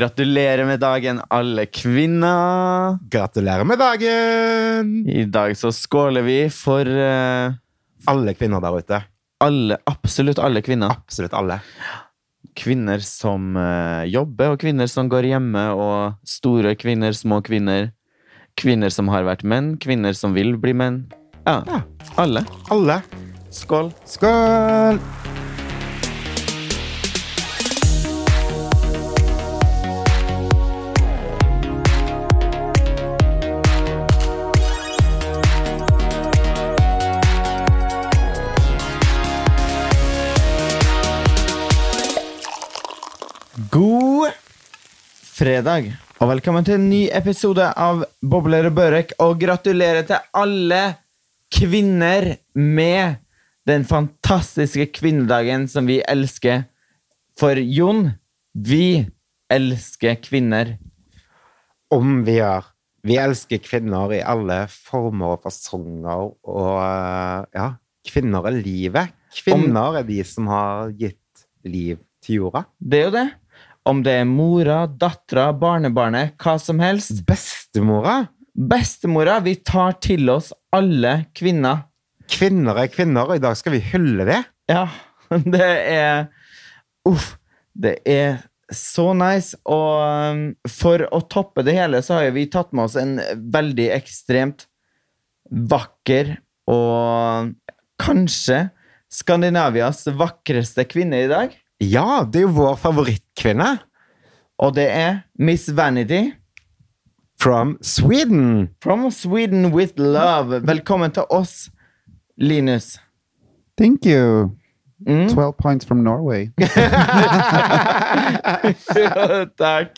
Gratulerer med dagen, alle kvinner. Gratulerer med dagen! I dag så skåler vi for eh, Alle kvinner der ute. alle, absolutt alle kvinner. Absolutt alle. Kvinner som eh, jobber, og kvinner som går hjemme, og store kvinner, små kvinner. Kvinner som har vært menn, kvinner som vil bli menn. Ja, Ja. alle. Alle. Skål. Skål! Fredag, og velkommen til en ny episode av Bobler og Børek. Og gratulerer til alle kvinner med den fantastiske kvinnedagen som vi elsker. For Jon, vi elsker kvinner. Om vi gjør. Vi elsker kvinner i alle former og fasonger, og eh, ja, kvinner er livet. Kvinner er de som har gitt liv til jorda. Det er jo det. Om det er mora, dattera, barnebarnet, hva som helst. Bestemora. Bestemora, vi tar til oss alle kvinner. Kvinner er kvinner, og i dag skal vi hylle det. Ja, det er Uff. Det er så nice. Og um, for å toppe det hele, så har vi tatt med oss en veldig ekstremt vakker og kanskje Skandinavias vakreste kvinne i dag. Ja, det er jo vår favorittkvinne. Og det er Miss Vanity From Sweden. from Sweden with love. Velkommen til oss, Linus. Thank you. Mm. 12 points from Norway. Takk.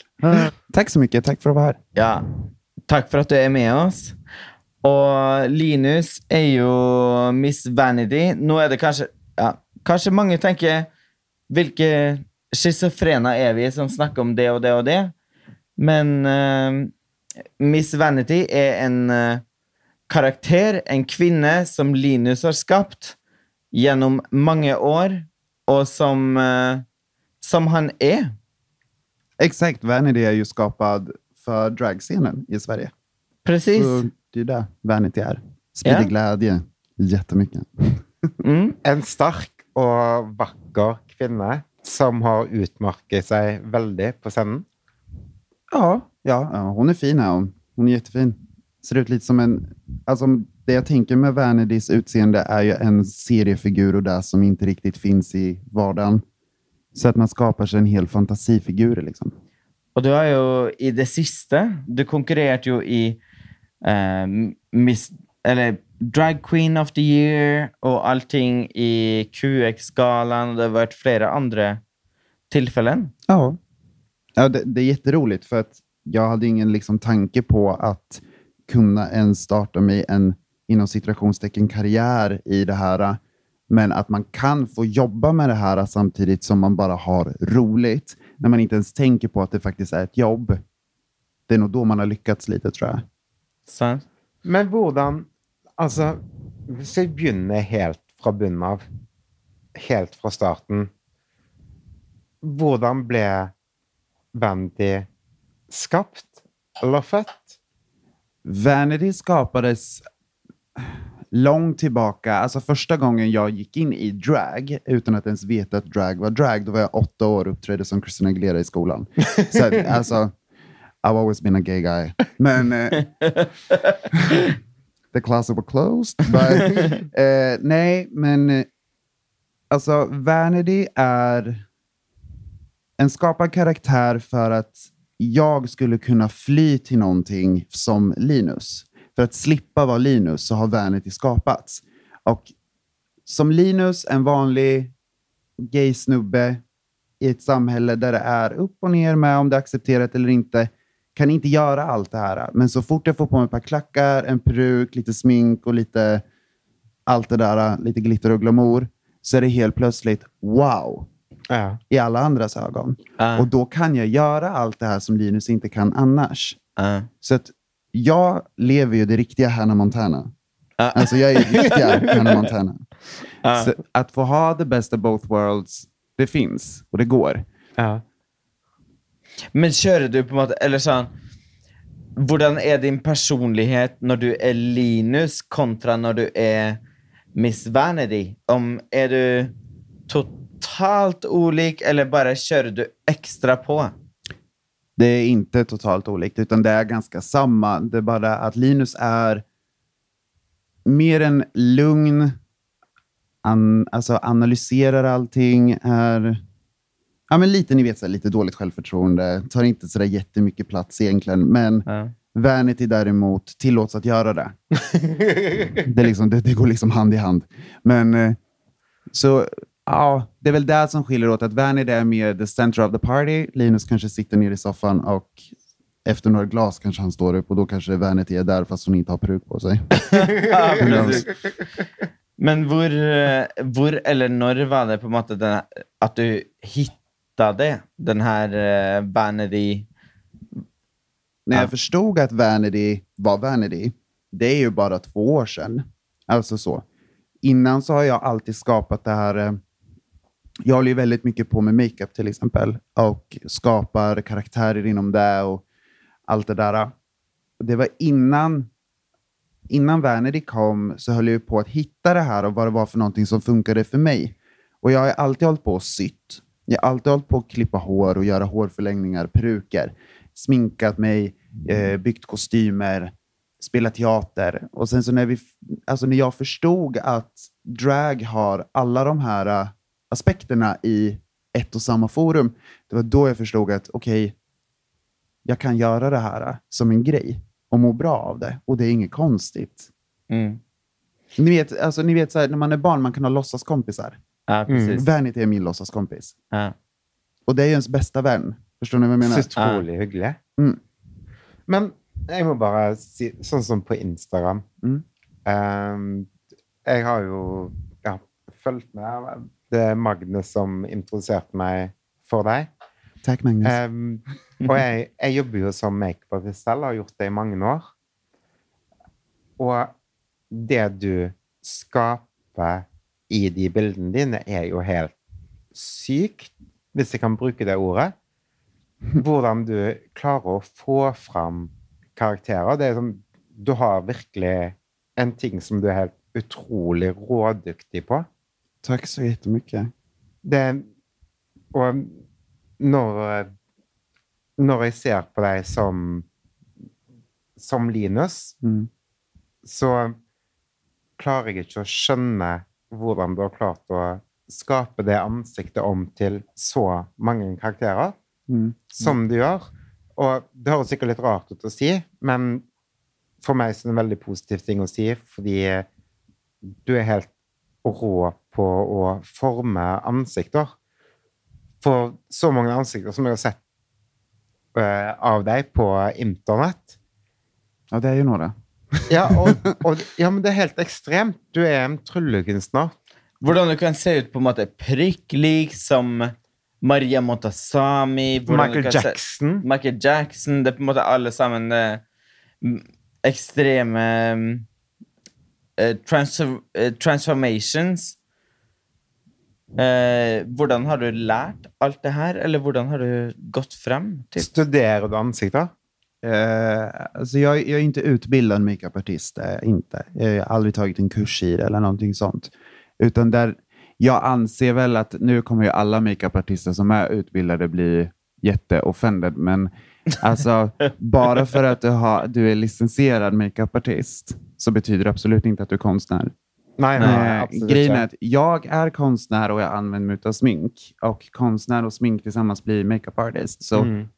Tack så mycket. Tack för att vara här. Ja, takk for at du er med oss. Og Linus er jo Miss Vanity. Nå er det kanskje ja, Kanskje mange tenker Hvilke schizofrener er vi som snakker om det og det og det? Men eh, Miss Vanity er en eh, karakter, en kvinne, som Linus har skapt gjennom mange år, og som, eh, som han er. Exakt. Vanity är ju skapad för dragscenen i Sverige. Precis. Så det är det Vanity är. Sprider Ja. glädje jättemycket. Mm. En sterk og vakker kvinne som har utmerket seg veldig på scenen. Ja, ja, ja, hon är fin. Här. Hon. hon är jättefin. Ser ut lite som en... Alltså, det jag tänker med Vanitys utseende är ju en seriefigur och det som inte riktigt finns i vardagen. Så att man skapar sig en hel fantasifigur. Liksom. Og du har jo i det siste Du konkurrerte jo i eh, Miss Eller Drag Queen of the Year og allting i QX-galan, det har vært flere andre tilfeller. Ja. ja det, det är jätteroligt för att jag hade ingen liksom, tanke på att kunna ens starta mig en inom situationstecken karriär i det här. Men att man kan få jobba med det här samtidigt som man bara har roligt. När man inte ens tänker på att det faktiskt är ett jobb. Det är nog då man har lyckats lite tror jag. Sant? Men hvordan Altså, hvis vi begynner helt fra bunnen av, helt fra starten Hvordan ble Vanity skapt eller født? Vanity skapades långt tillbaka. Alltså första gången jag gick in i drag utan att ens veta att drag var drag, då var jag åtta år och uppträdde som Christina Aguilera i skolan. Så alltså, I've always been a gay guy. Men eh, the closet was closed. But, eh, nej, men eh, alltså Vanity är en skapad karaktär för att jag skulle kunna fly till någonting som Linus. För att slippa vara Linus så har Vanity skapats. Och som Linus, en vanlig gay snubbe i ett samhälle där det är upp och ner med om det är accepterat eller inte, kan inte göra allt det här. Men så fort jag får på mig ett par klackar, en peruk, lite smink och lite allt det där, lite glitter och glamour, så är det helt plötsligt wow Ja. i alla andras ögon. Ja. Och då kan jag göra allt det här som Linus inte kan annars. Ja. Så att jag lever ju det riktiga Hannah Montana. Alltså jag är ju riktiga Hannah Montana. Att få ha the best of both worlds, det finns och det går. Men kjører du på en måte Eller sånn Hvordan er din personlighet når du er Linus, kontra når du er Miss Vanity? Om Er du totalt olik, eller bara kör du extra på? Det är inte totalt olikt, utan det är ganska samma. Det är bara att Linus är mer en lugn, an, alltså analyserar allting, är ja, men lite, ni vet, så här, lite dåligt självförtroende, tar inte så där jättemycket plats egentligen, men Ja. Vanity däremot tillåts att göra det. det, liksom, det, det går liksom hand i hand. Men eh, så ja, det är väl det som skiljer åt att Vanity är mer the center of the party. Linus kanske sitter ner i soffan och efter några glas kanske han står upp och då kanske Vanity är där fast hon inte har peruk på sig. Men hvor, eh, hvor eller når var det på en måte den, at du hittade den här eh, Vanity När jag Ja. förstod att Vanity var Vanity, det är ju bara två år sedan. Alltså så. Innan så har jag alltid skapat det här. eh, Jag håller ju väldigt mycket på med makeup till exempel och skapar karaktärer inom det och allt det där. Det var innan, innan Vanity kom så höll jag på att hitta det här och vad det var för någonting som funkade för mig. Och jag har alltid hållit på och sytt. Jag har alltid hållit på att klippa hår och göra hårförlängningar, peruker, sminkat mig, eh, byggt kostymer, spelat teater. Och sen så när, vi, alltså när jag förstod att drag har alla de här eh, aspekterna i ett och samma forum, det var då jag förstod att okej, jag kan göra det här eh, som en grej och må bra av det. Och det är inget konstigt. mm. Ni vet, alltså, ni vet så här, när man är barn, man kan ha låtsaskompisar. Ja, precis. Vanity är min låtsaskompis. Ja. Och det är ju ens bästa vän. Förstår ni vad jag menar? Så utrolig hyggelig. Mm. Men jeg må bare si, sånn som på Instagram Mm. Ehm, Jeg har jo ja, fulgt med. Det er Magne som introduserte meg for deg. Tack Magnus. Ehm, og jeg, jeg jobber jo som makeupartist selv, har gjort det i mange år. Og det du skaper i de bildene dine, er jo helt sykt, hvis jeg kan bruke det ordet. Hvordan du klarer å få fram karakterer. Det er som, du har virkelig en ting som du er helt utrolig rådyktig på. Tack så jättemycket. Det, og når, når jeg ser på deg som, som Linus, Mm. så klarer jeg ikke å skjønne hvordan du har klart å skape det ansiktet om til så mange karakterer Mm. som du gjør. Og det høres sikkert litt rart ut å si, men for meg så er det en veldig positiv ting å si, fordi du er helt rå på å forme ansikter. For så mange ansikter som jeg har sett eh, av deg på internett. Ja, det är ju några. Ja, og, og, ja, men det er helt ekstremt. Du er en tryllekunstner. Hvordan du kan se ut på en måte prikk lik som Maria Montazami Michael kan se- Jackson. Michael Jackson. Det er på en måte alle sammen eh, ekstreme eh, transfer, eh, transformations. Eh, hvordan har du lært alt det her, eller hvordan har du gått frem? Typ? Studerer du ansikter? Eh, alltså jag, jag är inte utbildad makeupartist, eh, inte. Jag har aldrig tagit en kurs i det eller någonting sånt. Utan där, jag anser väl att nu kommer ju alla makeupartister som är utbildade bli jätteoffended, men alltså bara för att du, har, du är licensierad makeupartist så betyder det absolut inte att du är konstnär. Nej, Eh, absolutt grejen är att jag är konstnär och jag använder mig av smink. Och konstnär och smink tillsammans blir makeup artist. Så Mm.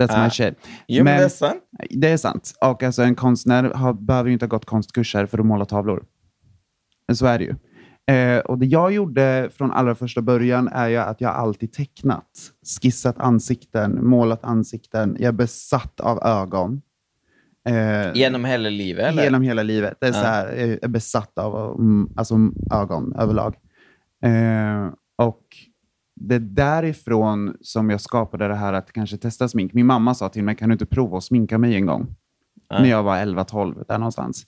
That's Ah. my shit. Jo, men det er sant. Det är sant. Och alltså en konstnär har, behöver ju inte ha gått konstkurser för att måla tavlor. Så är det ju. Eh, och det jag gjorde från allra första början är ju att jag alltid tecknat, skissat ansikten, målat ansikten. Jag är besatt av ögon. Eh, Gjennom hele livet, eller? Genom hela livet. Det är Ja. så här, jag är besatt av mm, alltså, ögon överlag. Eh, det är därifrån som jag skapade det här att kanske testa smink. Min mamma sa till mig, kan du inte prova att sminka mig en gång? Ja. När jag var 11-12, där någonstans.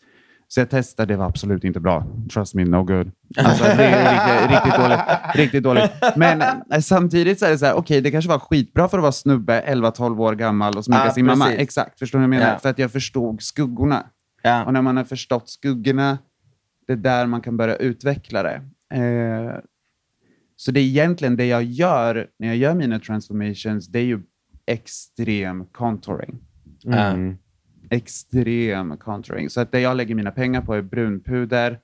Så jag testade, det var absolut inte bra. Trust me, no good. Alltså, det är riktigt, riktigt, dåligt, riktigt dåligt. Men eh, samtidigt så är det så här, okej, det kanske var skitbra för att vara snubbe, 11-12 år gammal och sminka Ja, sin mamma. precis. Exakt, förstår du vad jag menar? Ja. För att jag förstod skuggorna. Ja. Och när man har förstått skuggorna, det är där man kan börja utveckla det. Eh, så det är egentligen det jag gör när jag gör mina transformations, det är ju extrem contouring. Mm. Extrem contouring. Så att det jag lägger mina pengar på är brunpuder,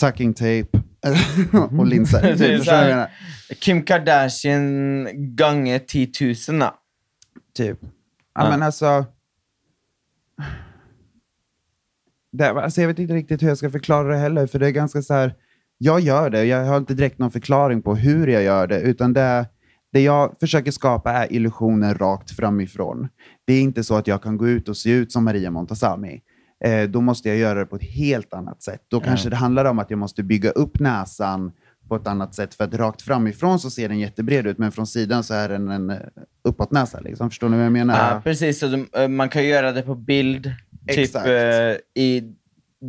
tucking tape och linser. Det är Förstår du så vad jag här-? Kim Kardashian gånger 10 000 då. Typ. Ja, Ja. men alltså... Det, alltså... Jag vet inte riktigt hur jag ska förklara det heller, för det är ganska så här... Jag gör det, jag har inte direkt någon förklaring på hur jag gör det, utan det, det jag försöker skapa är illusioner rakt framifrån. Det är inte så att jag kan gå ut och se ut som Maria Montazami. Eh, då måste jag göra det på ett helt annat sätt. Då kanske det handlar om att jag måste bygga upp näsan på ett annat sätt, för att rakt framifrån så ser den jättebred ut, men från sidan så är den en eh, uppåtnäsa. Liksom. Förstår ni vad jag menar? Ja, precis. Så eh, man kan göra det på bild, typ Exakt. eh, i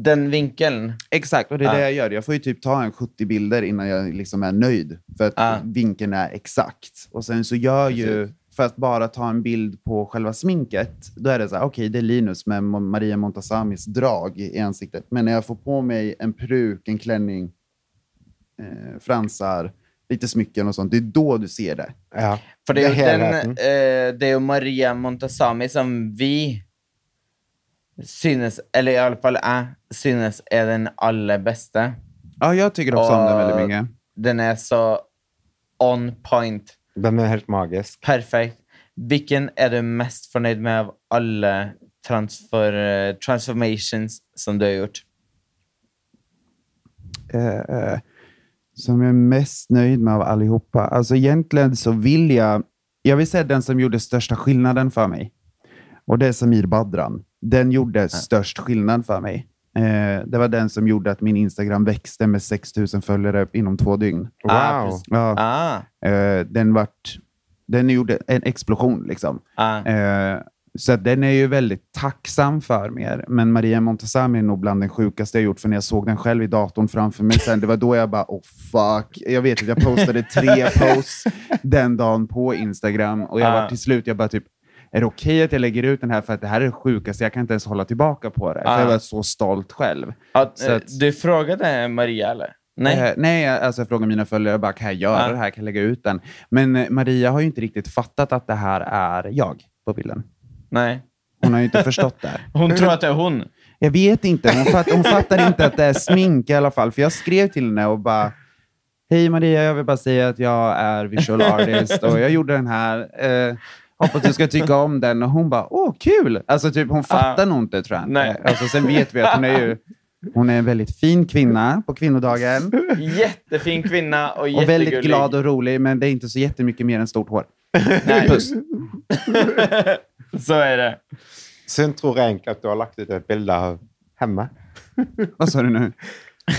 den vinkeln. Exakt, och det är Ja. det jag gör. Jag får ju typ ta en 70 bilder innan jag liksom är nöjd, för att Ja. vinkeln är exakt. Och sen så gör ju, för att bara ta en bild på själva sminket, då är det så här, okej, det är Linus med Maria Montazamis drag i ansiktet. Men när jag får på mig en peruk, en klänning, eh, fransar, lite smycken och sånt, det är då du ser det. Ja. För det är, Det är den, helheten. eh, det är ju Maria Montazami som vi synes, eller i alla fall jag, synes är den allra bästa. Ja, jag tycker också om den väldigt mycket. Den är så on point. Den är helt magisk. Perfekt. Vilken är du mest förnöjd med av alla transfer, eh, transformations som du har gjort? eh, som jag är mest nöjd med av allihopa. Alltså egentligen så vill jag, jag vill säga den som gjorde största skillnaden för mig. Och det är Samir Badran. Den gjorde störst skillnad för mig. Eh, det var den som gjorde att min Instagram växte med 6 000 följare inom två dygn. Wow. Ja, Ah, eh, den, vart, den gjorde en explosion. liksom. ah. Eh, så att den är ju väldigt tacksam för mer. Men Maria Montazami är nog bland den sjukaste jag gjort, för när jag såg den själv i datorn framför mig sen, det var då jag bara, oh fuck. Jag vet att jag postade tre posts den dagen på Instagram och jag Ah. var till slut, jag bara typ, är det okej att jag lägger ut den här för att det här är det sjukaste, jag kan inte ens hålla tillbaka på det. För Ah. jag var så stolt själv. Att, Så eh, att- Du frågade Maria eller? Nej. Eh, nej, alltså jag frågar mina följare bara, kan jag göra Ja. det här? Kan jag lägga ut den? Men eh, Maria har ju inte riktigt fattat att det här är jag på bilden. Nej. Hon har ju inte förstått det. Hon tror att det är hon. Jag vet inte. Hon, fatt, hon fattar inte att det är smink i alla fall. För jag skrev till henne och bara, hej Maria, jag vill bara säga att jag är visual artist och jag gjorde den här. Eh, hoppas du ska tycka om den. Och hon bara, åh kul! Alltså typ, hon fattar nog inte tror jag. Nej. inte. Alltså, sen vet vi att hon är ju hon är en väldigt fin kvinna på kvinnodagen. Jättefin kvinna och Och väldigt glad och rolig, men det är inte så jättemycket mer än stort hår. Nej. Puss. Så är det. Så hun tror egentlig at du har lagt ut et bilde av henne. Vad sa du nu?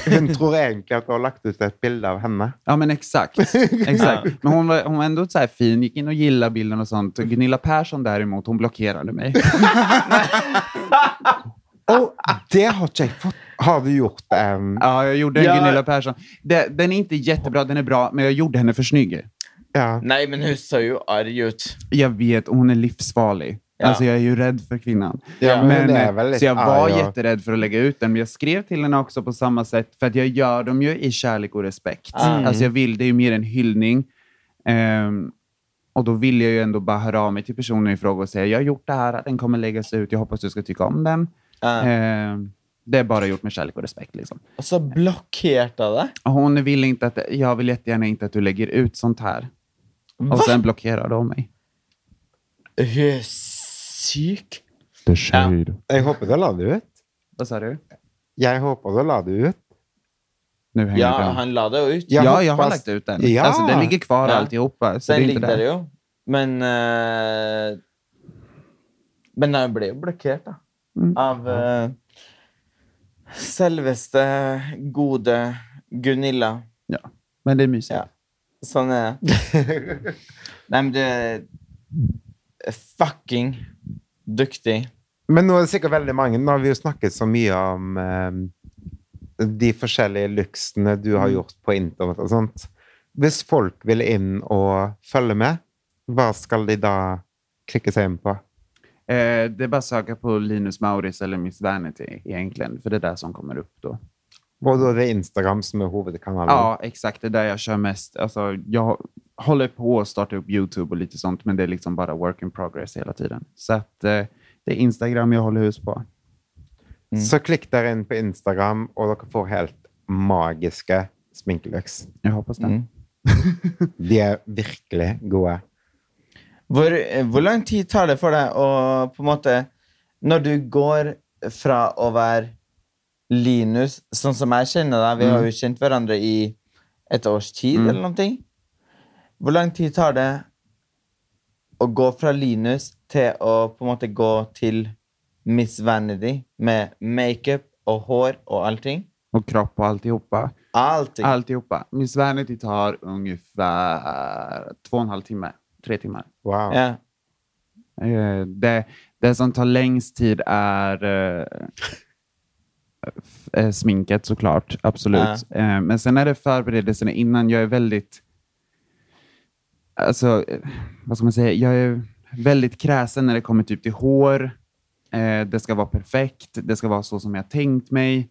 Hun tror egentlig at du har lagt ut et bilde av henne. Ja, men exakt. exakt. Men hon var, hon var ändå så här fin, gick in och gillade bilden och sånt. Gunilla Persson däremot, hon blockerade mig. Og det har jeg fått. Har du gjort um, Ja, jag gjorde en Ja. Gunilla Persson. Det, den är inte jättebra, den är bra, men jag gjorde henne för snygg. Ja. Nej, men hon ser ju arg ut. Jag vet, hon är livsfarlig. Ja. Alltså jag är ju rädd för kvinnan. Ja, men men, eh, så jag var och- jätterädd för att lägga ut den, men jag skrev till henne också på samma sätt, för att jag gör dem ju i kärlek och respekt. Mm. Alltså jag vill, det är ju mer en hyllning. Ehm, och då vill jag ju ändå bara höra av mig till personen i fråga och säga, jag har gjort det här, den kommer läggas ut, jag hoppas du ska tycka om den. Ja. Ehm, det är bara gjort med kärlek och respekt. Liksom. Och så blockerade Hon vill inte att, jag vill jättegärna inte att du lägger ut sånt här. Och sen blockerar de mig. Hon är syk. The shade. Jeg håper du la det ut. Vad sa du? Jeg håper du la det ut. Nu hänger Ja, den. han lade ut. Ja, Jag jag har hoppas- lagt ut den. Ja. Alltså, den ligger kvar Ja. alltihopa. Så Den det ligger det. där ju. Men eh, Men den blev blockerad då. Mm. Av uh, selveste gode Gunilla. Ja. Men det är mysigt. Ja. Sån är Nej, men det fucking duktig. Men nå er det sikkert veldig mange Nå har vi jo snakket så mye om eh, de forskjellige luksene du har gjort på internett og sånt. Hvis folk vil inn og følge med, hva skal de da klikke seg inn på? Eh, det är bara att söka på Linus Mauritz eller Miss Vanity egentligen, för det är det som kommer upp då. Og da er det Instagram som er hovedkanalen? Ja, exakt. Det är där jag kör mest. Alltså, jag håller på att starta upp YouTube och lite sånt, men det är liksom bara work in progress hela tiden. Så att eh, det är Instagram jag håller hus på. Så klikk dere inn på Instagram, og dere får helt magiske sminkeløks. Jag hoppas det. Mm. De virkelig gode. Hvor, hvor lang tid tar det for deg å på måte Når du går fra å være Linus, sånn som jeg kjenner deg Vi har jo kjent hverandre i et års tid, Mm. eller noe. Hvor lang tid tar det å gå fra Linus til å på en måte gå til Miss Vanity med makeup og hår og allting? Och kropp och alltihopa. Allting. Alltihopa. Miss Vanity tar ungefär två och en halv timme. Tre timmar. Wow. Ja. Eh, Det, det som tar längst tid är eh, sminket såklart, absolut. Eh, Men sen är det förberedelserna innan. Jag är väldigt, alltså, vad ska man säga, jag är väldigt kräsen när det kommer typ till hår. Eh, Det ska vara perfekt, det ska vara så som jag tänkt mig.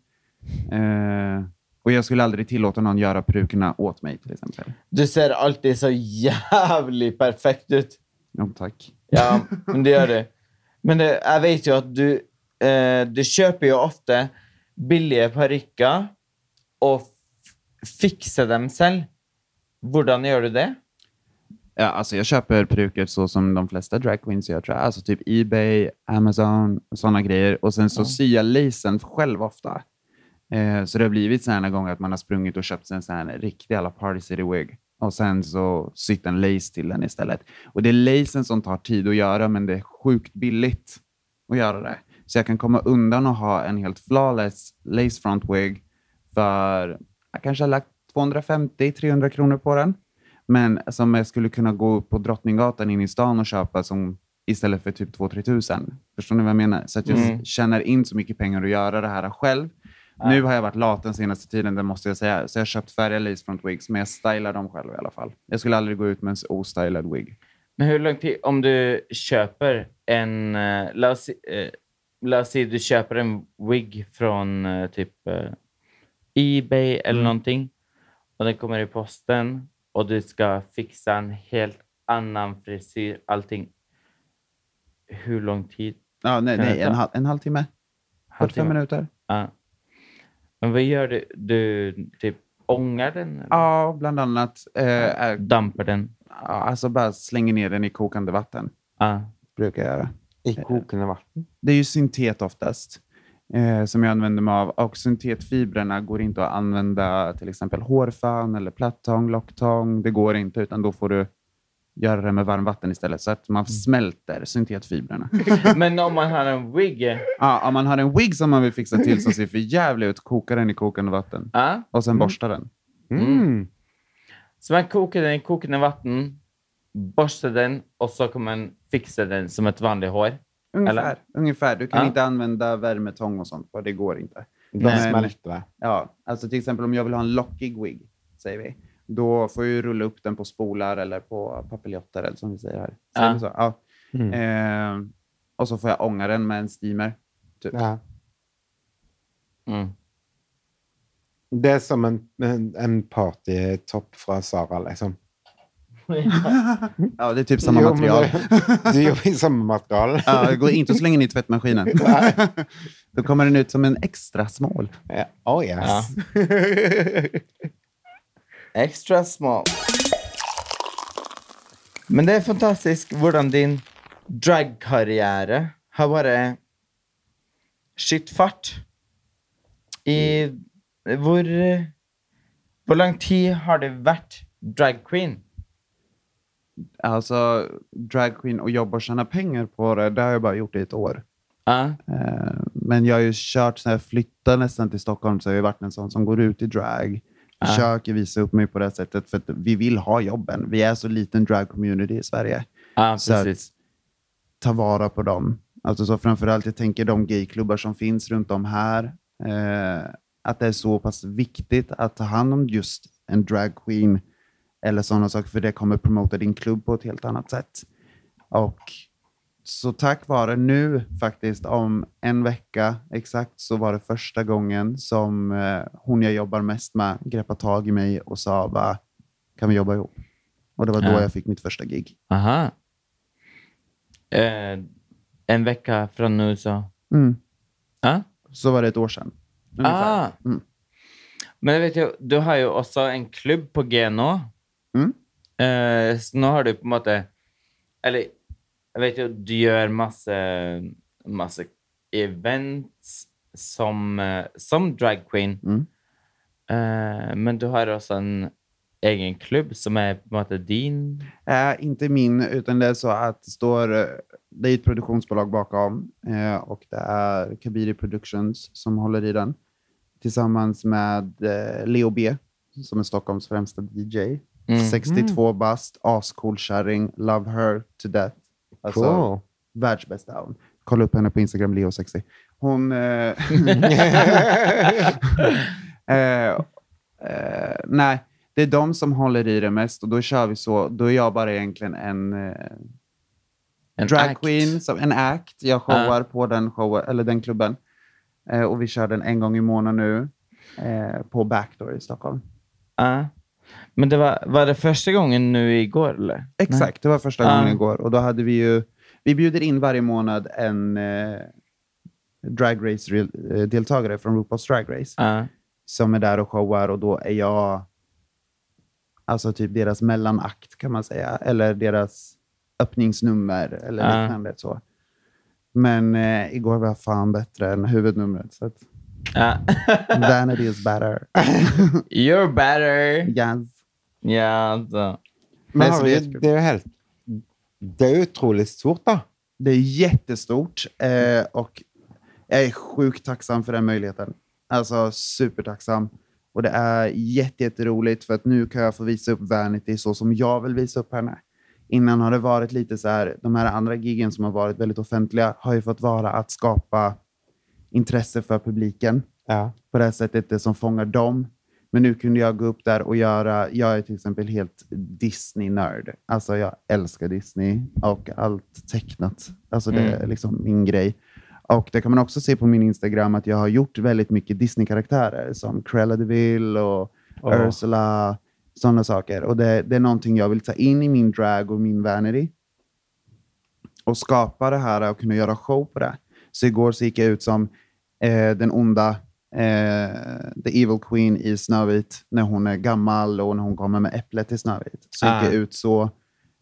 Eh, Och jag skulle aldrig tillåta någon göra perukerna åt mig till exempel. Du ser alltid så jævlig perfekt ut. Jo, tack. Ja, men det gjør du. Men det, jeg vet jo at du eh, Du kjøper jo ofte billige parykker og f- fikser dem selv. Hvordan gjør du det? Ja, alltså jag köper peruker så som de flesta drag queens gör, tror jag. Alltså typ Ebay, Amazon, sådana grejer. Och sen så syr jag lacen själv ofta. Eh, så det har blivit så här några gånger att man har sprungit och köpt sig en sån här riktig alla Party City wig och sen så sytt en lace till den istället. Och det är lacen som tar tid att göra, men det är sjukt billigt att göra det. Så jag kan komma undan och ha en helt flawless lace front wig för jag kanske har lagt 250-300 kronor på den. Men som jag skulle kunna gå upp på Drottninggatan in i stan och köpa som istället för typ 2-3 tusen. Förstår ni vad jag menar? Så att jag Mm. tjänar in så mycket pengar att göra det här själv. Nu har jag varit lat den senaste tiden, det måste jag säga. Så jag har köpt färdiga lace front wigs, men jag stylar dem själv i alla fall. Jag skulle aldrig gå ut med en ostylad wig. Men hur lång tid Om du kjøper en eh, si- eh, la oss si du kjøper en wig från eh, typ eh, Ebay eller någonting och den kommer i posten och du ska fixa en helt annan frisyr, allting. Hur lång tid? Ja, nej, nej en, halv, en halvtimme. 45 Halvtimme? minuter. Ja. Men vad gör du? Du typ ångar den? eller? Ja, bland annat. Eh, är, Dampar den? ja, alltså bara slänger ner den i kokande vatten. Ja. Brukar jag göra. I kokende vann. Det är ju syntet oftast eh, som jag använder mig av. Och syntetfibrerna går inte att använda till exempel hårfön eller plattång, locktång. Det går inte, utan då får du göra det med varmvatten istället så att man smälter syntetfibrerna. Men om man har en wig? ja, om man har en wig som man vill fixa till som ser för jävligt ut, koka den i kokande vatten Ja. och sen borsta den. Mm. Så man koker den i kokende vann, borstar den och så kan man fixa den som ett vanligt hår. Ungefär. Eller? Ungefär. Du kan Ja. inte använda värmetång och sånt, för det går inte. Da Men- smelter det. Ja, alltså till exempel om jag vill ha en lockig wig, säger vi, då får jag rulla upp den på spolar eller på papiljotter, eller som vi säger här. Säger Ja. så? Ja. Mm. Eh, och så får jag ånga den med en steamer. Typ. Ja. Mm. Det er som en, en, en partytopp fra Sara, liksom. Ja, det är typ samma Jo, material. det- jobbar i samma material. Ja, det går inte att slänga in i tvättmaskinen. Då kommer den ut som en extra smål. Ja. Oh yes. Ja. Extra small. Men det er fantastisk hvordan din dragkarriere har bare skutt fart. I hvor Hvor lang tid har du vært drag queen? Alltså, drag queen och jobba och tjäna pengar på det, det har jag bara gjort i ett år. Eh, Men jag har ju kört, så här, flyttat nästan till Stockholm, så jag har ju varit en sån som går ut i drag. Ja. Försöker visa upp mig på det sättet, för att vi vill ha jobben. Vi är så liten drag community i Sverige. ja, Så att ta vara på dem Alltså så framförallt, jag tänker de gayklubbar som finns runt om här. Eh, att det är så pass viktigt att ta hand om just en dragqueen eller sådana saker, för det kommer promota din klubb på ett helt annat sätt. Och så tack vare nu faktiskt, om en vecka exakt, så var det första gången som eh, hon jag jobbar mest med greppade tag i mig och sa, va, kan vi jobba ihop? Och det var då Ja. jag fick mitt första gig. Aha. Eh, en vecka från nu så... Mm. Ja? Så var det ett år sedan. ungefär. Ah. Mm. Men vet jo, du har jo også en klubb på G nå. Mm. Eh, så nå har du på en måte Eller jeg vet jo, du gjør masse, masse events som, eh, som drag queen. Mm. Eh, men du har også en egen klubb som är på måte din. Eh, inte min, utan det är så att det står, eh, det är ett produktionsbolag bakom eh, och det är Kabiri Productions som håller i den tillsammans med eh, Leo B som är Stockholms främsta DJ. Mm. 62 bast, ascool kärring, love her to death. Alltså, Cool. världsbästa hon. Kolla upp henne på Instagram, Leo60. Hon... Eh, eh, eh, nej, det är de som håller i det mest och då kör vi så. Då är jag bara egentligen en, eh, En drag act. queen, som, en act. Jag showar på den, showen, eller den klubben. Eh, och vi kör den en gång i månaden nu eh, på Backdoor i Stockholm. Ja. Men det var, var det första gången nu igår, eller? Exakt, det var första gången igår. Och då hade vi ju, vi bjuder in varje månad en eh, drag race-deltagare från RuPaul's Drag Race Ja. som är där och showar och då är jag alltså typ deras mellanakt kan man säga, eller deras öppningsnummer eller Ja. liknande. Så. Men eh, igår var jag fan bättre än huvudnumret. Så att Ja. vanity is better. You're better. yes. Ja, alltså. Men Det är jättekul. det jo helt Det er utrolig stort, da. Det är jättestort eh, och jag är sjukt tacksam för den möjligheten. Alltså supertacksam. Och det är jätte- jätteroligt för att nu kan jag få visa upp Vanity så som jag vill visa upp henne. Innan har det varit lite så här, de här andra giggen som har varit väldigt offentliga har ju fått vara att skapa intresse för publiken Ja. på det här sättet, det som fångar dem. Men nu kunde jag gå upp där och göra, jag är till exempel helt Disney-nörd. Alltså jag älskar Disney och allt tecknat. Alltså det är Mm. liksom min grej. Och det kan man också se på min Instagram att jag har gjort väldigt mycket Disney-karaktärer som Cruella de Vil och Åh. Ursula, sådana saker. Och det, det är någonting jag vill ta in i min drag och min vanity. Och skapa det här och kunna göra show på det. Så igår så gick jag ut som eh, den onda eh, The Evil Queen i Snövit när hon är gammal och när hon kommer med äpplet till Snövit. Så Ah. gick jag ut så,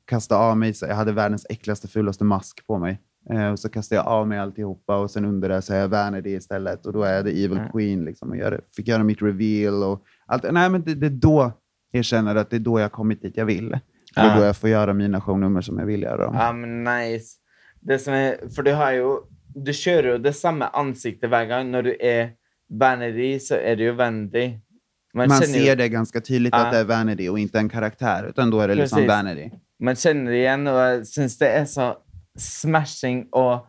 kastade av mig, så jag hade världens äckligaste, fulaste mask på mig. Eh, och så kastade jag av mig alltihopa och sen under det så är jag Vanity istället och då är jag The Evil Mm. Queen. Liksom, och gör, fick göra mitt reveal och allt. Nej, men det, det är då jag känner att det är då jag kommit dit jag vill. Det är Ah. då jag får göra mina shownummer som jag vill göra dem. Men nice. Det som är, för du har ju, du kör ju det samma ansikte varje gång. När du är Vanity så är du ju Vanity. Man, känner ser ju, det ganska tydligt att det är Vanity och inte en karaktär, utan då är det liksom Precis. Vanity. Man känner det igen och jag syns det är så smashing och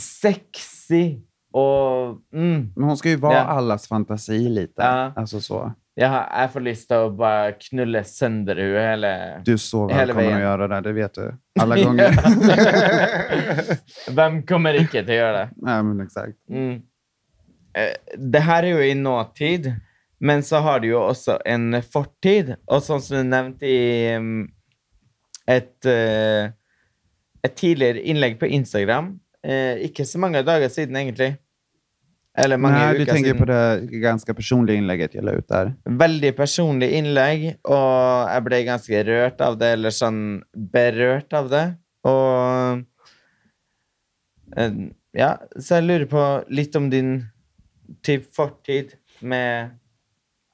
sexy. Och mm, Men hon ska ju vara Ja. allas fantasi lite. Ja. Alltså så. Jag, har, jag får lust att bara knulla sönder henne hela... Du är så välkommen att göra det, det vet du. Alla gånger. Vem kommer inte att göra det? Nej, men exakt. Mm. Eh, Det här är ju i nåtid, men så har du ju också en fortid. Och som du nämnt i mm, ett, eh, ett tidigare inlägg på Instagram, eh, inte så många dagar sedan egentligen. Eller Nej, du tänker sedan. på det ganska personliga inlägget jag la ut där. Veldig personlig innlegg, og jeg ble ganske rørt av det, eller sånn berørt av det. Og eh, Ja, så jeg lurer på litt om din typ fortid med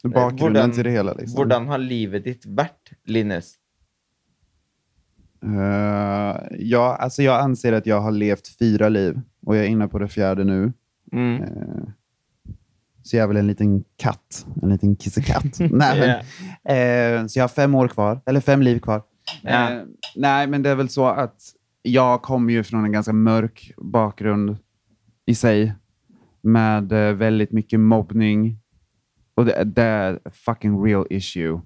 Bakgrunden hvordan, till det hela. Liksom. hvordan har livet ditt vært, Linus? Eh, ja, alltså jag anser att jag har levt fyra liv och jag är inne på det fjärde nu. Mm. Eh, så jag är väl en liten katt. En liten kissekatt. Nej, men, eh, så jag har fem år kvar, eller fem liv kvar. Ja. Eh, nej, men det är väl så att jag kommer ju från en ganska mörk bakgrund i sig med väldigt mycket mobbning. Och det, det är fucking real issue.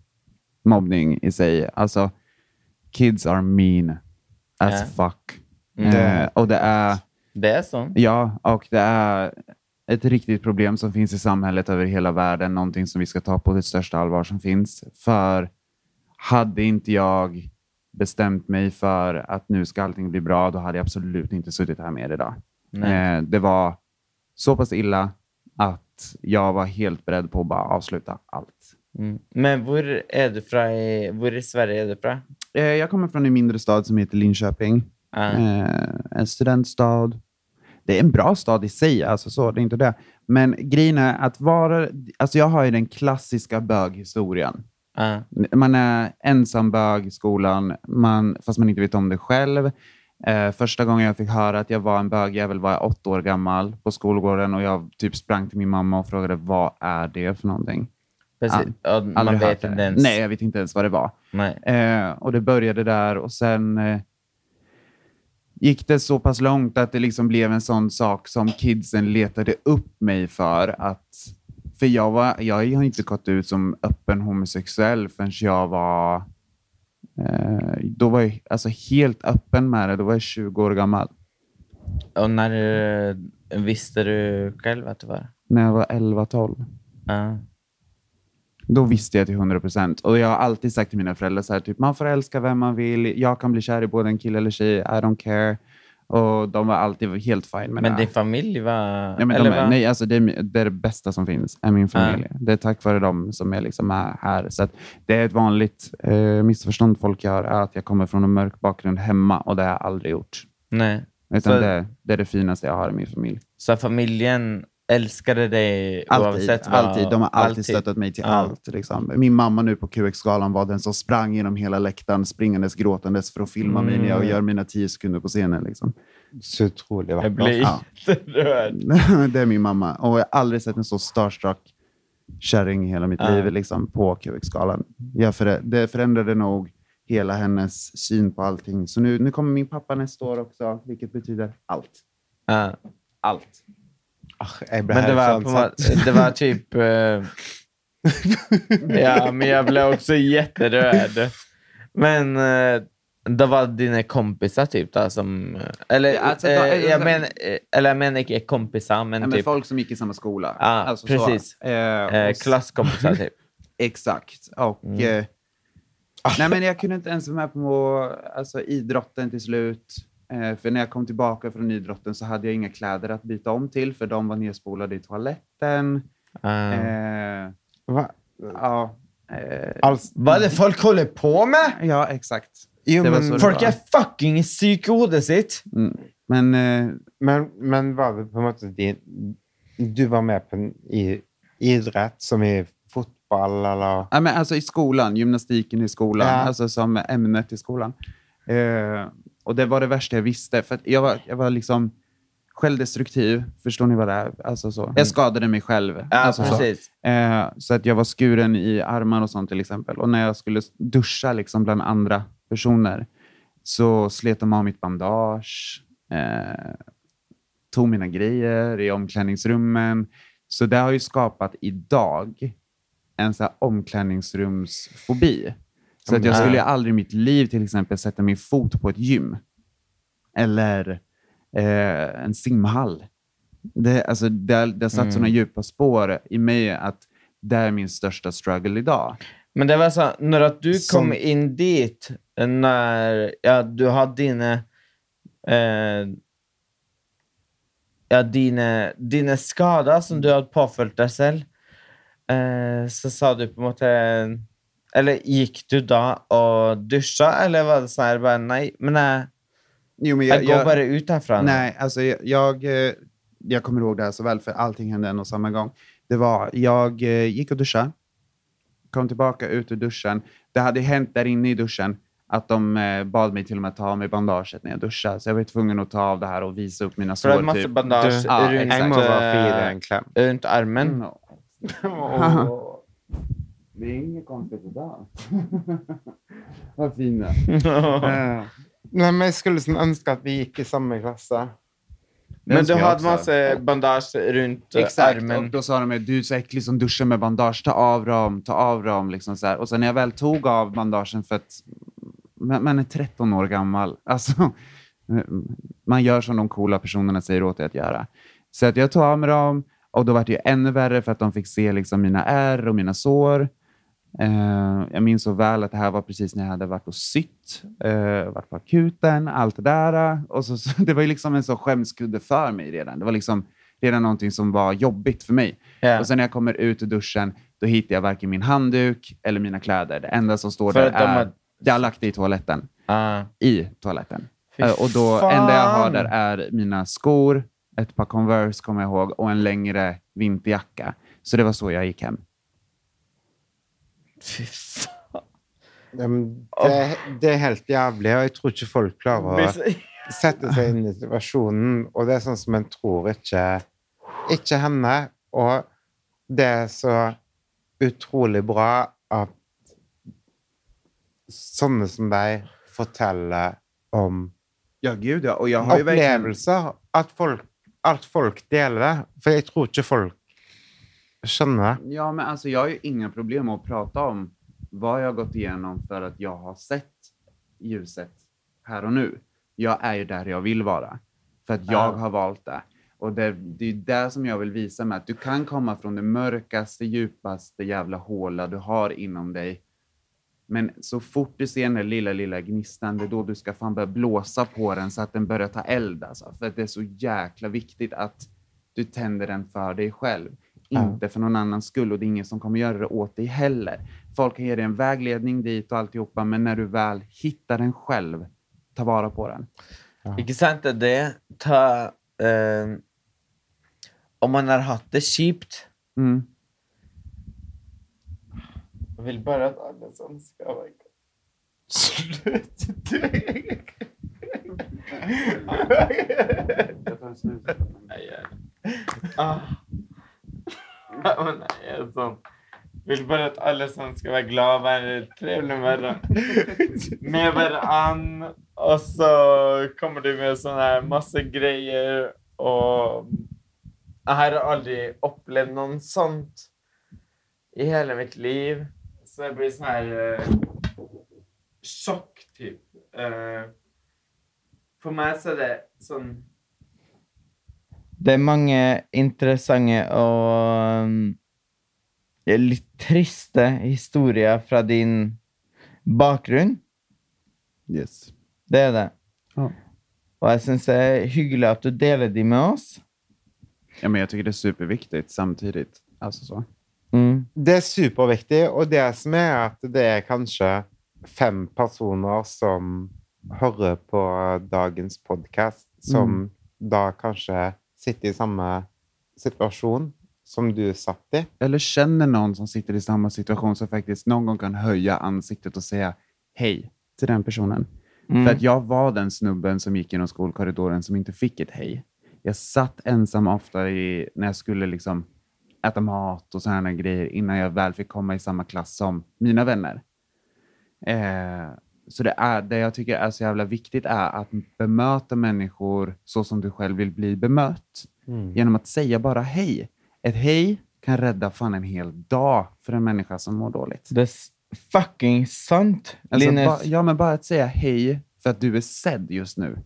Mobbning i sig. Alltså, kids are mean as Ja. fuck. Mm. Det, och det är, Det är så. ja, och det är ett riktigt problem som finns i samhället över hela världen. Någonting som vi ska ta på det största allvar som finns. För hade inte jag bestämt mig för att nu ska allting bli bra, då hade jag absolut inte suttit här med er idag. Eh, det var så pass illa att jag var helt beredd på att bara avsluta allt. Mm. Men var är du från var i Sverige är du från? Eh, jag kommer från en mindre stad som heter Linköping. Ja. Eh, en studentstad. Det är en bra stad i sig, alltså så, det är inte det. Men grejen är att vara... Alltså jag har ju den klassiska böghistorien. Ja. Man är ensam bög i skolan, man, fast man inte vet om det själv. Eh, första gången jag fick höra att jag var en bögjävel var jag åtta år gammal på skolgården och jag typ sprang till min mamma och frågade vad är det för någonting? Precis. Och man vet inte ens. Nej, jag vet inte ens vad det var. Nej. Eh, och det började där och sen eh, gick det så pass långt att det liksom blev en sån sak som kidsen letade upp mig för. att För jag, var, jag har inte gått ut som öppen homosexuell förrän jag var eh, då var jag alltså helt öppen med det. Då var jag 20 år gammal. Och när eh, visste du själv att det var? När jag var 11-12. Ja. Då visste jag till 100 procent. Och jag har alltid sagt till mina föräldrar så här, typ, man får älska vem man vill. Jag kan bli kär i både en kille eller tjej. I don't care. Och de var alltid helt fine med Men det. din familj var... Ja, men de, nej, alltså det, är, det är det bästa som finns, är min familj. Det är tack vare dem som jag liksom är här. Så det är ett vanligt eh, missförstånd folk gör, är att jag kommer från en mörk bakgrund hemma och det har jag aldrig gjort. Nej. Utan Så- det, det är det finaste jag har i min familj. Så familjen älskade dig Alltid, oavsett vad? alltid. De har alltid, stöttat mig till Ja. allt. Liksom. Min mamma nu på QX-galan var den som sprang genom hela läktaren, springandes, gråtandes för att filma mig när jag Mm. gör mina tio sekunder på scenen. Liksom. Så otroligt Jag vackert. blir Ja. jätterörd. det är min mamma. Och jag har aldrig sett en så starstruck kärring i hela mitt Ja. liv liksom, på QX-galan. Jag för, det förändrade nog hela hennes syn på allting. Så nu, nu kommer min pappa nästa år också, vilket betyder allt. Ja. Allt. Ah, blir Men det var, på, det var typ... eh, ja, men jag blev också jätterörd. Men eh, det var dina kompisar typ då som... Eller, Ja, alltså, eh, då- jag men, eh, eller jag menar inte kompisar, men Ja, men typ folk som gick i samma skola. Ja, Alltså så. precis. Eh, och eh, klasskompisar typ. Exakt. Och, Mm. eh, nej, men jag kunde inte ens vara med på alltså, idrotten till slut. Eh, för när jag kom tillbaka från idrotten så hade jag inga kläder att byta om till, för de var nedspolade i toaletten. Uh, Eh, Va? ja, eh, Alls, vad är det folk håller på med? ja, exakt. jo, men, Folk är fucking i hodet sitt. Mm. Men eh, men, men var det på måte din Du var med på en i, idrott som i fotboll eller? Ja, men alltså i skolan, gymnastiken i skolan, Ja. alltså som ämnet i skolan. Eh, och det var det värsta jag visste, för jag var, jag var liksom självdestruktiv. Förstår ni vad det är? Alltså så. Jag skadade mig själv. Ja, alltså så. precis. Eh, så att jag var skuren i armar och sånt till exempel. Och när jag skulle duscha liksom bland andra personer så slet de av mitt bandage, eh, tog mina grejer i omklädningsrummen. Så det har ju skapat idag en så omklädningsrumsfobi. Så att jag Mm. skulle aldrig i mitt liv till exempel sätta min fot på ett gym. Eller eh, en simhall. Det, alltså, det, det har satt Mm. sådana djupa spår i mig att det är min största struggle idag. Men det var så, när att du Som- kom in dit, när ja, du hade dina, eh, ja, dina, dina skador som du hade påfört dig själv, eh, så sa du på något Eller gick du då och duscha eller var det så här bara nej, men nej, Jo, men jag, går bara ut härifrån. Nej, alltså jag, jag, eh, jag kommer ihåg det här så väl, för allting hände en och samma gång. Det var, jag eh, gick och duschade, kom tillbaka ut ur duschen. Det hade hänt där inne i duschen att de eh, bad mig till och med ta av mig bandaget när jag duschade. Så jag var tvungen att ta av det här och visa upp mina För du sår. hade masse typ. bandage Du- Ja, runt. Jag eh, klem. runt armen. Mm. Åh. Det är inget konstigt idag. Vad fina. Eh, Nej, men jag skulle önska att vi gick i samma klasse. Men du hade masse bandage runt eh, Exakt, armen. och då sa de att du är så äcklig som duschar med bandage, ta av dem, ta av dem. Liksom så här. Och sen när jag väl tog av bandagen för att man, man är 13 år gammal, alltså, man gör som de coola personerna säger åt dig att göra. Så att jag tog av mig dem och då var det ju ännu värre för att de fick se liksom mina ärr och mina sår. Eh, jag minns så väl att det här var precis när jag hade varit och sytt, eh, varit på akuten, allt det där. Och så, så, det var ju liksom en så skämskudde för mig redan. Det var liksom redan någonting som var jobbigt för mig. Ja. Och sen när jag kommer ut ur duschen, då hittar jag varken min handduk eller mina kläder. Det enda som står För där är... har- Jag har lagt det i toaletten. Ah. I toaletten. Fy Eh, och då, fan. enda jag har där är mina skor, ett par Converse kommer jag ihåg och en längre vinterjacka. Så det var så jag gick hem. Fy men Det, det är helt jävligt, och jag tror inte folk klarar å sette seg inn i situasjonen. Og det er sånn som en tror ikke, ikke henne. Og det er så utrolig bra at sånne som deg forteller om Ja, gud ja. Opplevelser. At folk, at folk deler det. For jeg tror ikke folk skjønner det. Ja, men alltså jag har ju inga problem att prata om vad jag har gått igenom för att jag har sett ljuset här och nu. Jag är ju där jag vill vara. För att jag Ja. har valt det. Och det, det är det som jag vill visa med att du kan komma från det mörkaste, djupaste jävla håla du har inom dig. Men så fort du ser den där lilla, lilla gnistan, det är då du ska fan börja blåsa på den så att den börjar ta eld. Alltså. För att det är så jäkla viktigt att du tänder den för dig själv. Ja. Inte för någon annans skull och det är ingen som kommer göra det åt dig heller. Folk kan ge dig en vägledning dit och alltihopa, men när du väl hittar den själv, ta vara på den. Ikke sant? Det. Ta eh, Om man har hatt det kjipt Mm. Jeg vil bare at alle sånn skal være Slutt dø! Nei, jeg ah. Ja, men nei, jeg er sånn Vil bare at alle sånn skal være glad og være trevelig med hverandre. Og så kommer du med sånne masse greier, og jeg har aldri opplevd noe sånt i hele mitt liv. Så det blir sånn her eh, sjokk, typ. Eh, for meg så er det sånn Det er mange interessante og um, litt triste historier fra din bakgrunn. Yes. Det er det. Ja. Og jeg syns det er hyggelig at du deler de med oss. Ja, men jag tycker det är superviktigt samtidigt. Alltså så. Mm. Det er superviktig, og det som er at det er kanskje fem personer som hører på dagens podkast, som da kanskje sitter i samme situasjon som du satt i. Eller känner någon som sitter i samma situation som faktiskt någon gång kan höja ansiktet och säga hej till den personen. Mm. För att jag var den snubben som gick genom skolkorridoren som inte fick ett hej. Jag satt ensam ofta i, när jag skulle liksom äta mat och sådana grejer innan jag väl fick komma i samma klass som mina vänner. Eh, så det, är, det jag tycker är så jävla viktigt är att bemöta människor så som du själv vill bli bemött. Genom att säga bara hej. Ett hej kan rädda fan en hel dag för en människa som mår dåligt. Det är fucking sant, Alltså, ba, ja, men bara att säga hej för att du är sedd just nu.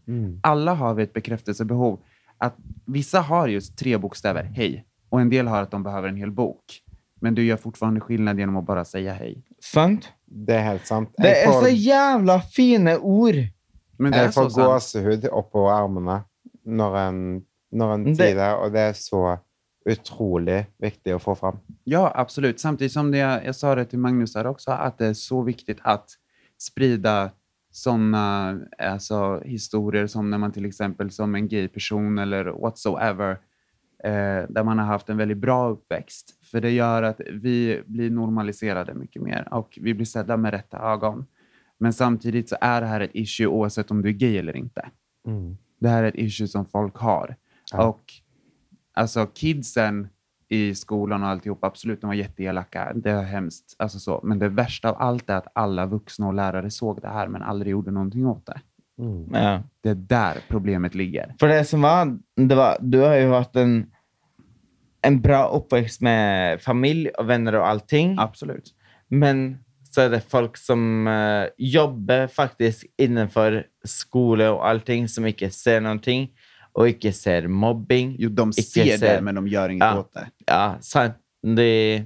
Alla har vi ett bekräftelsebehov. Att vissa har just tre bokstäver, hej. Och en del har att de behöver en hel bok. Men du gör fortfarande skillnad genom att bara säga hej. Sant? Det er helt sant. Det får, så jævla fine ord! Men det är så får sant. gåsehud oppå armene når en, når en Det- det, og det er så utrolig viktig å få fram. Ja, absolut. Samtidigt som det, jag sa det till Magnus här också, att det är så viktigt att sprida sådana alltså, historier som när man till exempel som en gay person eller whatsoever, där man har haft en väldigt bra uppväxt. För det gör att vi blir normaliserade mycket mer och vi blir sedda med rätta ögon. Men samtidigt så är det här ett issue oavsett om du är gay eller inte. Det här är ett issue som folk har. Ja. Och alltså kidsen i skolan och alltihop, absolut, de var jätteelaka. Det är hemskt. Alltså så. Men det värsta av allt är att alla vuxna och lärare såg det här men aldrig gjorde någonting åt det. Mm. Ja. Det är där problemet ligger. För det som var, det var, du har ju haft en, en bra uppväxt med familj och vänner och allting. Absolut. Men så är det folk som eh, jobbar faktiskt innanför skola och allting som inte ser någonting och inte ser mobbing. Jo, de ser ser- det, men de gör inget Ja. åt det. Ja, sant. Det,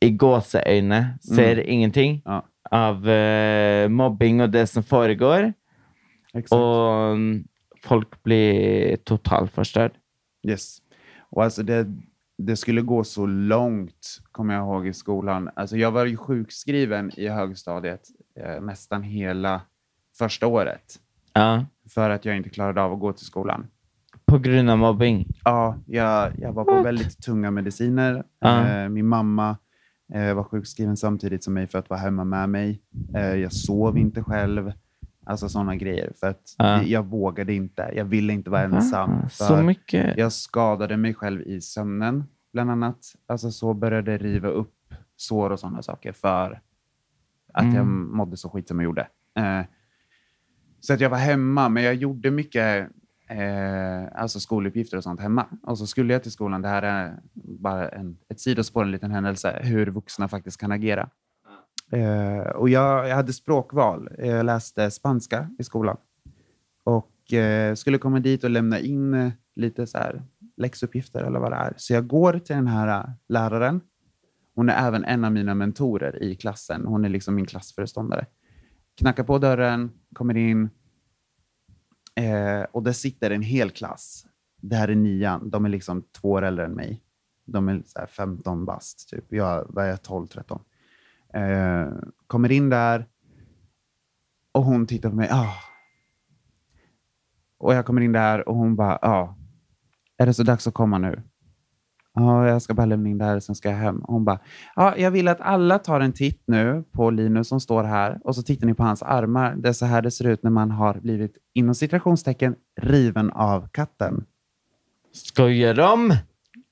I gåseögonen ser ingenting Ja, av eh, mobbing och det som föregår. exakt. Och mm, folk blir totalt förstörd. Yes. Och alltså det, det skulle gå så långt, kommer jag ihåg, i skolan. Alltså jag var ju sjukskriven i högstadiet eh, nästan hela första året Ja. för att jag inte klarade av att gå till skolan. På grund av mobbing. Ja, jag, jag var på väldigt tunga mediciner. Ja. Eh, min mamma eh, var sjukskriven samtidigt som mig för att vara hemma med mig. Eh, jag sov inte själv. Alltså sådana grejer. För att Ja. jag vågade inte. Jag ville inte vara ensam. För så mycket. Jag skadade mig själv i sömnen, bland annat. Alltså så började riva upp sår och sådana saker för att jag Mm. mådde så skit som jag gjorde. Eh, så att jag var hemma, men jag gjorde mycket eh, alltså skoluppgifter och sånt hemma. Och så skulle jag till skolan. Det här är bara en, ett sidospår, en liten händelse, hur vuxna faktiskt kan agera. Eh, och jag, jag hade språkval. Eh, jag läste spanska i skolan och eh, skulle komma dit och lämna in eh, lite så här läxuppgifter eller vad det är. Så jag går till den här eh, läraren. Hon är även en av mina mentorer i klassen. Hon är liksom min klassföreståndare. Knackar på dörren, kommer in eh, och där sitter en hel klass. Det här är nian. De är liksom två år äldre än mig. De är så här 15 bast, typ. Jag vad är jag, 12, 13. Eh, kommer in där och hon tittar på mig. Ah. Och jag kommer in där och hon bara, ja, är det så dags att komma nu? Ja, jag ska bara lämna in det här, sen ska jag hem. Och hon bara, ja, jag vill att alla tar en titt nu på Linus som står här och så tittar ni på hans armar. Det är så här det ser ut när man har blivit, inom citationstecken, riven av katten. Skojar de?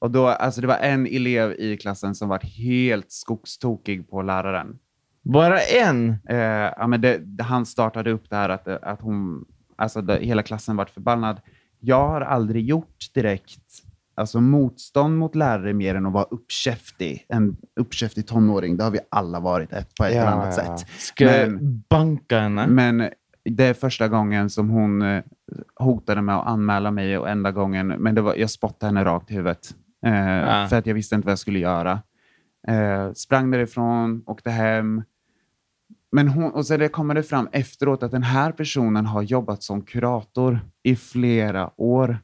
Och då, alltså det var en elev i klassen som var helt skogstokig på läraren. Bara en? Eh, ja, men det, det, han startade upp det här att, att hon, alltså det, hela klassen vart förbannad. Jag har aldrig gjort direkt alltså motstånd mot lärare mer än att vara uppkäftig. En uppkäftig tonåring, det har vi alla varit ett, på ett Ja, eller annat ja. sätt. Ska Men- banka henne? Men det är första gången som hon eh, hotade med att anmäla mig och enda gången, men det var, jag spottade henne rakt i huvudet. Eh, Ja. För att jag visste inte vad jag skulle göra. Eh, sprang därifrån, åkte hem. Men hon, och sen det kommer det fram efteråt att den här personen har jobbat som kurator i flera år.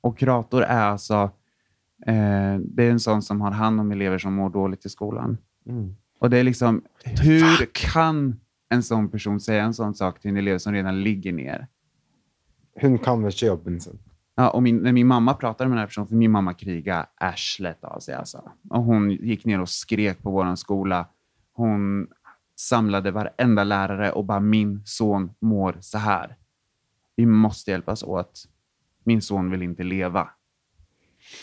Och kurator är alltså eh, det är en sån som har hand om elever som mår dåligt i skolan. Mm. Och det är liksom, hur kan en sån person säga en sån sak till en elev som redan ligger ner? Hun kan ikke jobben sin. Ja, och min, när min mamma pratade med den här personen, för min mamma krigade arslet av sig. Alltså. Och hon gick ner och skrek på vår skola. Hon samlade varenda lärare och bara min son mår så här. Vi måste hjälpas åt. Min son vill inte leva.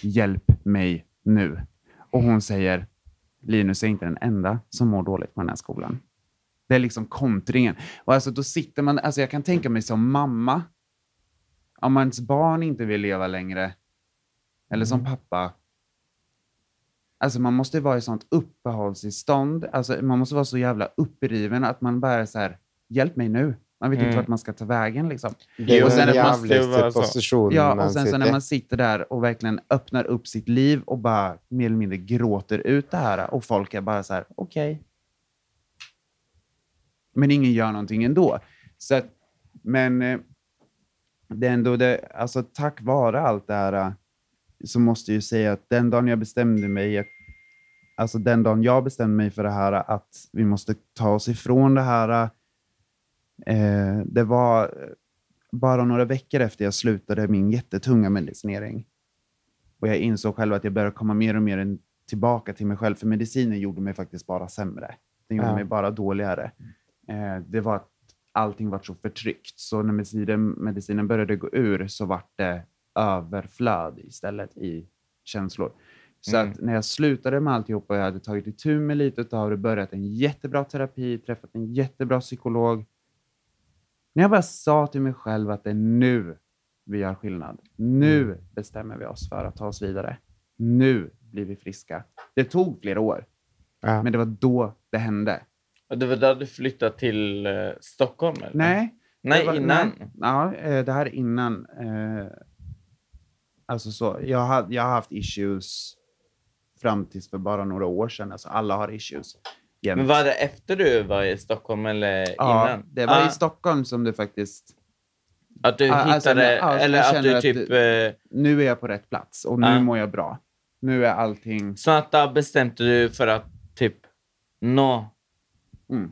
Hjälp mig nu. Och hon säger, Linus är inte den enda som mår dåligt på den här skolan. Det är liksom kontringen. Och alltså då sitter man, alltså jag kan tänka mig som mamma, om ens barn inte vill leva längre, eller som pappa, alltså man måste vara i sånt uppehållstillstånd, alltså man måste vara så jävla uppriven att man bara är så här, hjälp mig nu. Man vet inte Mm. vart man ska ta vägen liksom. Det den det masse- jævligste altså. posisjonen Ja, och sen så när man sitter där och verkligen öppnar upp sitt liv och bara mer eller mindre gråter ut det här och folk är bara så här, okej. Men ingen gör någonting ändå. Så att, men eh, det är ändå det, alltså tack vare allt det här eh, så måste jag säga att den dagen jag bestämde mig, alltså den dagen jag bestämde mig för det här att vi måste ta oss ifrån det här, eh, det var bara några veckor efter jag slutade min jättetunga medicinering. Och jag insåg själv att jag började komma mer och mer tillbaka till mig själv, för medicinen gjorde mig faktiskt bara sämre. Den gjorde Ja. mig bara dåligare. Eh, det var att allting var så förtryckt, så när medicinen, medicinen började gå ur så var det överflöd istället i känslor. Så Mm. att när jag slutade med alltihop och jag hade tagit itu med lite av det, börjat en jättebra terapi, träffat en jättebra psykolog, När jag bara sa till mig själv att det är nu vi gör skillnad. Nu bestämmer vi oss för att ta oss vidare. Nu blir vi friska. Det tog flera år, Ja. men det var då det hände. Och det var då du flyttade till eh, Stockholm? Eller? Nej, Nej, var- innan. nej. Ja, eh, det här är innan. eh, Alltså så, jag, har, jag har haft issues fram tills för bara några år sedan. Alltså alla har issues. jämt. Men var det efter du var i Stockholm eller ja, innan? det var Ah, i Stockholm som det faktiskt... Att du Ah, hittade, alltså, ja, eller att du att typ... det- eh, Nu är jag på rätt plats och nu Ja. mår jag bra. Nu är allting... Så att då bestämde du för att typ nå... Mm.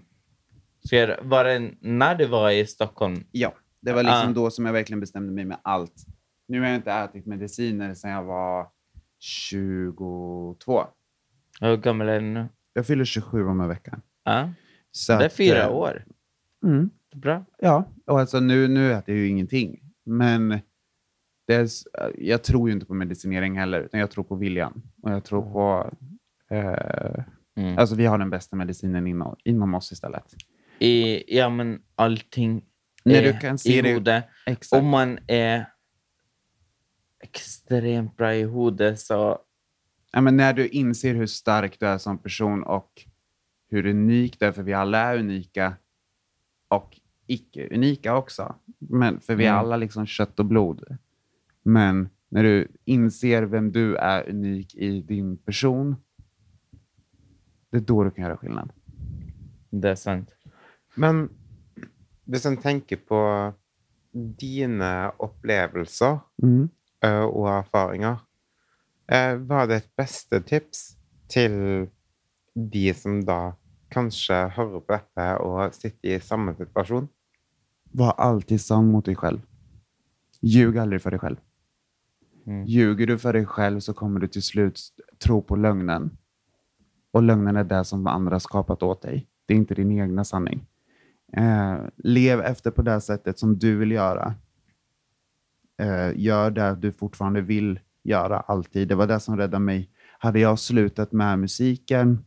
Så jag- var det när du var i Stockholm? Ja, det var liksom Ah. då som jag verkligen bestämde mig med allt. Nu har jag inte ätit mediciner sedan jag var 22. Hur gammal är du nu? Jag fyller 27 om en vecka. Ja, Så det är att, fyra eh, år. Mm. Bra. Ja, och alltså nu, nu äter jag ju ingenting. Men det är, jag tror ju inte på medicinering heller, utan jag tror på viljan. Och jag tror på... Eh, Mm. alltså vi har den bästa medicinen inom, inom oss istället. I, ja, men allting När är du kan se i det- huvudet. Exakt. Om man är extremt bra i huvudet så... Ja, men när du inser hur stark du är som person och hur unik du är, för vi alla är unika och icke-unika också. Men, för vi är Mm. alla liksom kött och blod. Men när du inser vem du är unik i din person, det är då du kan göra skillnad. Det är sant. Men hvis en tenker på dine opplevelser eh, og erfaringer, eh, hva er ditt beste tips til de som da kanskje hører på dette og sitter i samme situasjon? Var alltid sann mot dig själv. Ljug aldrig för dig själv. Mm. Ljuger du för dig själv så kommer du till slut tro på lögnen. Och lögnen är det som andra skapat åt dig. Det är inte din egna sanning. Eh, lev efter på det sättet som du vill göra. Eh, gör det du fortfarande vill göra alltid. Det var det som räddade mig. Hade jag slutat med musiken,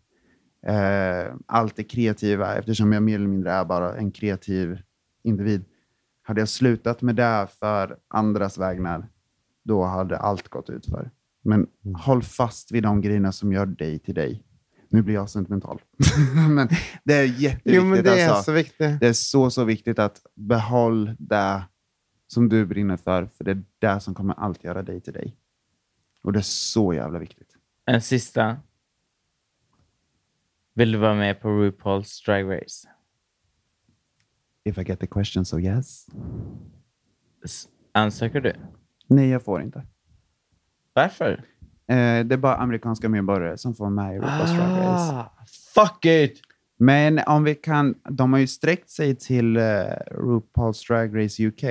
eh, allt det kreativa, eftersom jag mer eller mindre är bara en kreativ individ. Hade jag slutat med det för andras vägnar, då hade allt gått ut för. Men håll fast vid de grejerna som gör dig till dig. Nu blir jag sentimental. men det är jätteviktigt. Jo, men det er alltså. så viktig. Det är så, så viktigt att behåll det som du brinner för, för det är det som kommer alltid göra dig till dig. Och det är så jävla viktigt. En sista. Vill du vara med på RuPaul's Drag Race? If I get the question, so yes. S- Ansöker du? Nej, jag får inte. Varför? Eh, det är bara amerikanska medborgare som får med i RuPaul's Drag Race. Ah, fuck it! Men om vi kan, de har ju sträckt sig till eh, RuPaul's Drag Race UK.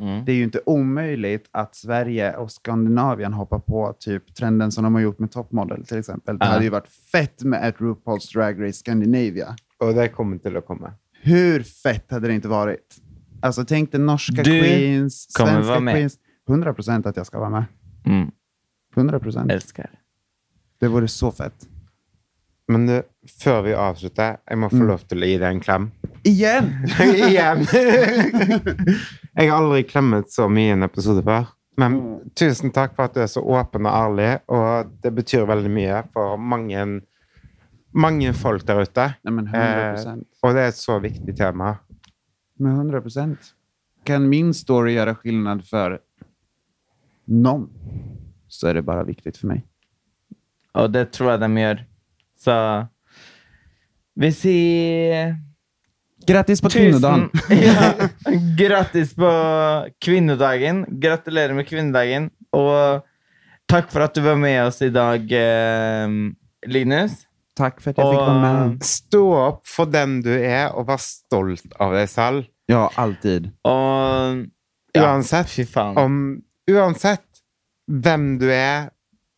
Mm. Det är ju inte omöjligt att Sverige och Skandinavien hoppar på typ trenden som de har gjort med Top Model till exempel. Det Ja. hade ju varit fett med ett RuPaul's Drag Race Scandinavia. Og det kommer til å komme. Hur fett hade det inte varit? Alltså tänk dig norska Du queens, svenska vara queens. 100 procent att jag ska vara med. Mm. 100 procent. Älskar. Det vore så fett. Men du, før vi avslutter, jeg må få Mm. lov til å gi deg en klem. Igen! Igjen! jeg har aldri klemmet så mye i en episode før. Men Mm. tusen takk for at du er så åpen og ærlig, og det betyr veldig mye for mange, mange folk der ute. Nej, men 100 Eh, procent. og det er et så viktig tema. Med 100 procent. Kan min story göra skillnad för någon så är det bara viktigt för mig. Och det tror jag de gör. Så vi ser... Grattis på kvinnodagen! ja, grattis på kvinnodagen. Gratulerar med kvinnodagen. Och tack för att du var med oss idag, eh, Linus. Tack för att jag fick vara med. Stå opp for den du er, og vær stolt av deg selv. Ja, alltid. Och... Ja, fan. om, uansett hvem du er,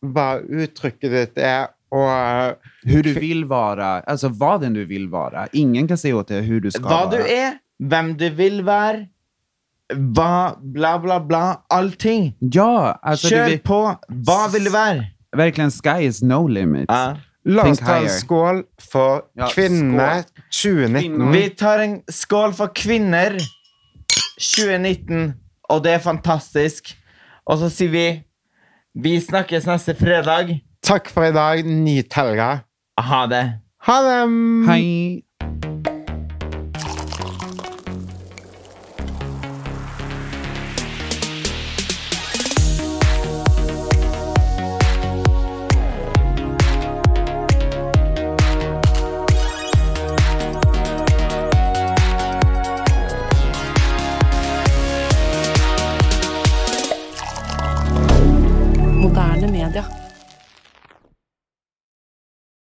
hva uttrykket ditt er, og Hur du vill vara, alltså vad den du vill vara. Ingen kan säga åt dig hur du ska Vad vara. du är, vem du vill vara, vad, bla bla bla, allting. Ja, alltså Kör det vi, på. Vad vill du vara? verkligen sky is no limit. Ja. La oss ta en skål for Ja, kvinnene 2019. Kvinner. Vi tar en skål för kvinnor 2019, og det er fantastisk. Og så sier vi vi snakkes neste fredag. Takk for i dag. Nyt helga. Ha det. Ha det! Hei!